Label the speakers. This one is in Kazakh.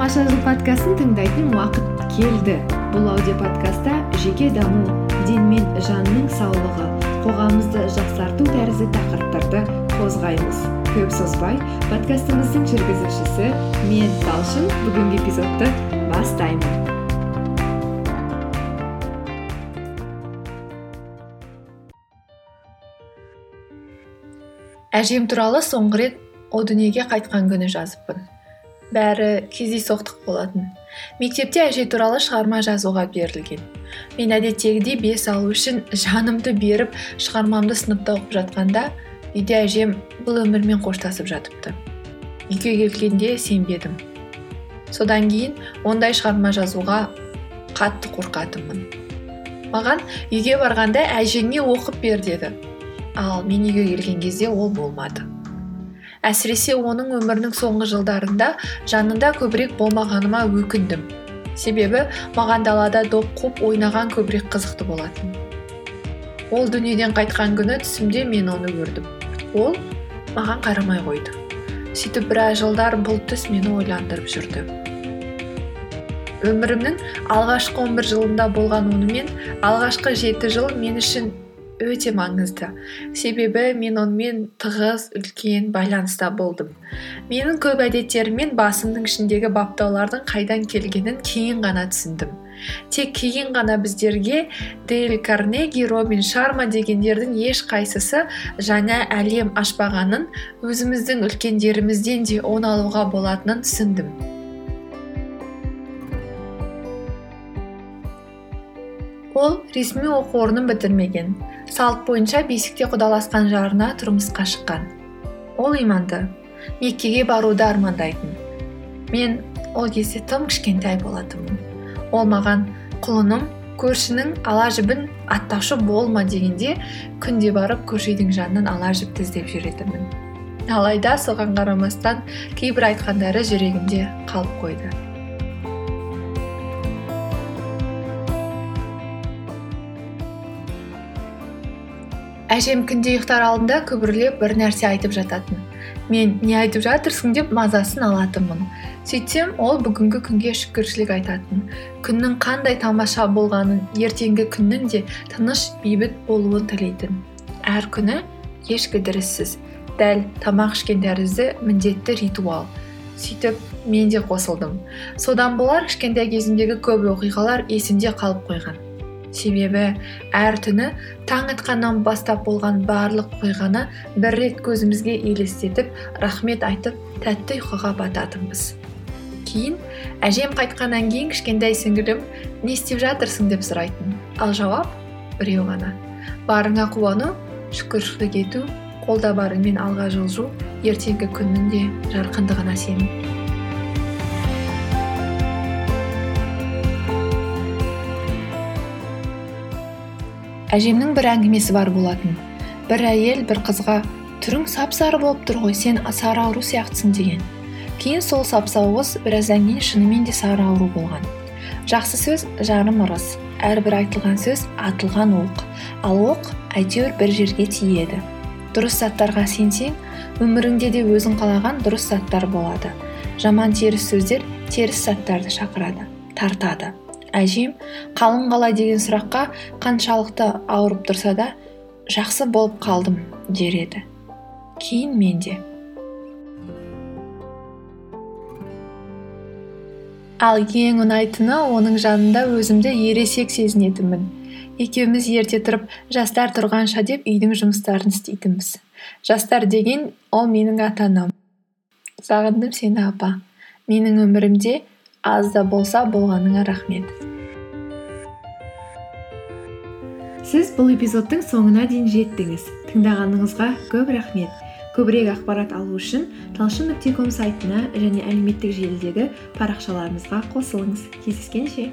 Speaker 1: тамаша жыл подкастын тыңдайтын уақыт келді. Бұл аудиоподкастта жеке даму ден мен жанның саулығы қоғамымызды жақсарту тәрізді тақырыптарды қозғаймыз. Көп созбай подкастымыздың жүргізушісі мен талшын бүгінгі эпизодты бастаймын. Әжем туралы соңғы рет о дүниеге қайтқан күні жазыппын. Бәрі кездейсоқтық болатын. Мектепте әже туралы шығарма жазуға берілген. Мен әдеттегідей бес алу үшін жанымды беріп шығармамды сыныпта оқып жатқанда үйде әжем бұл өмірмен қоштасып жатыпты. Үйге келгенде сенбедім. Содан кейін ондай шығарма жазуға қатты қорқатынмын. Маған үйге барғанда әжеңе оқып бер деді. Ал мен үйге келген кезде ол болмады. Әсіресе оның өмірінің соңғы жылдарында жанында көбірек болмағаныма өкіндім. Себебі маған далада доп қуып ойнаған көбірек қызықты болатын. Ол дүниеден қайтқан күні түсімде мен оны көрдім. Ол маған қарамай қойды. Сөйтіп біраз жылдар бұл түс мені ойландырып жүрді. Өмірімнің алғашқы 11 жылында болған онымен алғашқы жеті жыл мен үшін өте маңызды. Себебі мен онымен тығыз үлкен байланыста болдым. Менің көп әдеттерім мен басымның ішіндегі баптаулардың қайдан келгенін кейін ғана түсіндім. Тек кейін ғана біздерге дейл карнеги робин шарма дегендердің ешқайсысы жаңа әлем ашпағанын өзіміздің үлкендерімізден де он алуға болатынын түсіндім. Ол ресми оқу орнын бітірмеген. Салт бойынша бесікте құдаласқан жарына тұрмысқа шыққан. Ол иманды. Меккеге баруды армандайтын. Мен ол кезде тым кішкентай болатынмын. Ол маған құлыным көршінің ала жібін аттаушы болма дегенде күнде барып көрші үйдің жанынан ала жіпті іздеп жүретінмін. Алайда соған қарамастан кейбір айтқандары жүрегімде қалып қойды. Әжем күнде ұйықтар алдында күбірлеп бір нәрсе айтып жататын. Мен не айтып жатырсың? деп мазасын алатынмын сөйтсем ол бүгінгі күнге шүкіршілік айтатын. Күннің қандай тамаша болғанын ертеңгі күннің де тыныш бейбіт болуын тілейтін. Әр күні еш кідіріссіз дәл тамақ ішкен тәрізді міндетті ритуал. Сөйтіп мен де қосылдым. Содан болар кішкентай кезімдегі көп оқиғалар есімде қалып қойған. Себебі әр түні таң атқаннан бастап болған барлық оқиғаны бір рет көзімізге елестетіп рахмет айтып тәтті ұйқыға бататынбыз. Кейін әжем қайтқаннан кейін кішкентай сіңілім не істеп жатырсың? деп сұрайтын. Ал жауап біреу ғана. Барыңа қуану шүкіршілік ету қолда барыңмен алға жылжу ертеңгі күннің де жарқындығына сену. Әжемнің бір әңгімесі бар болатын. Бір әйел бір қызға түрің сап сары болып тұр ғой сен сары ауру сияқтысың деген. Кейін сол сап сау қыз біраздан кейін шынымен де сары ауру болған. Жақсы сөз жарым ырыс әрбір айтылған сөз атылған оқ. Ал оқ әйтеуір бір жерге тиеді. Дұрыс заттарға сенсең өміріңде де өзің қалаған дұрыс заттар болады. Жаман теріс сөздер теріс заттарды шақырады тартады. Әжем қалың қалай деген сұраққа қаншалықты ауырып тұрса да жақсы болып қалдым дер еді. Кейін мен де ал ең ұнайтыны оның жанында өзімді ересек сезінетінмін. Екеуміз ерте тұрып жастар тұрғанша деп үйдің жұмыстарын істейтінбіз. Жастар деген ол менің ата анам сағындым сені апа. Менің өмірімде аз да болса болғаныңа рахмет. Сіз бұл эпизодтың соңына дейін жеттіңіз. Тыңдағаныңызға көп рахмет. Көбірек ақпарат алу үшін талшын нүкте ком сайтына және әлеуметтік желідегі парақшаларымызға қосылыңыз. Кездескенше.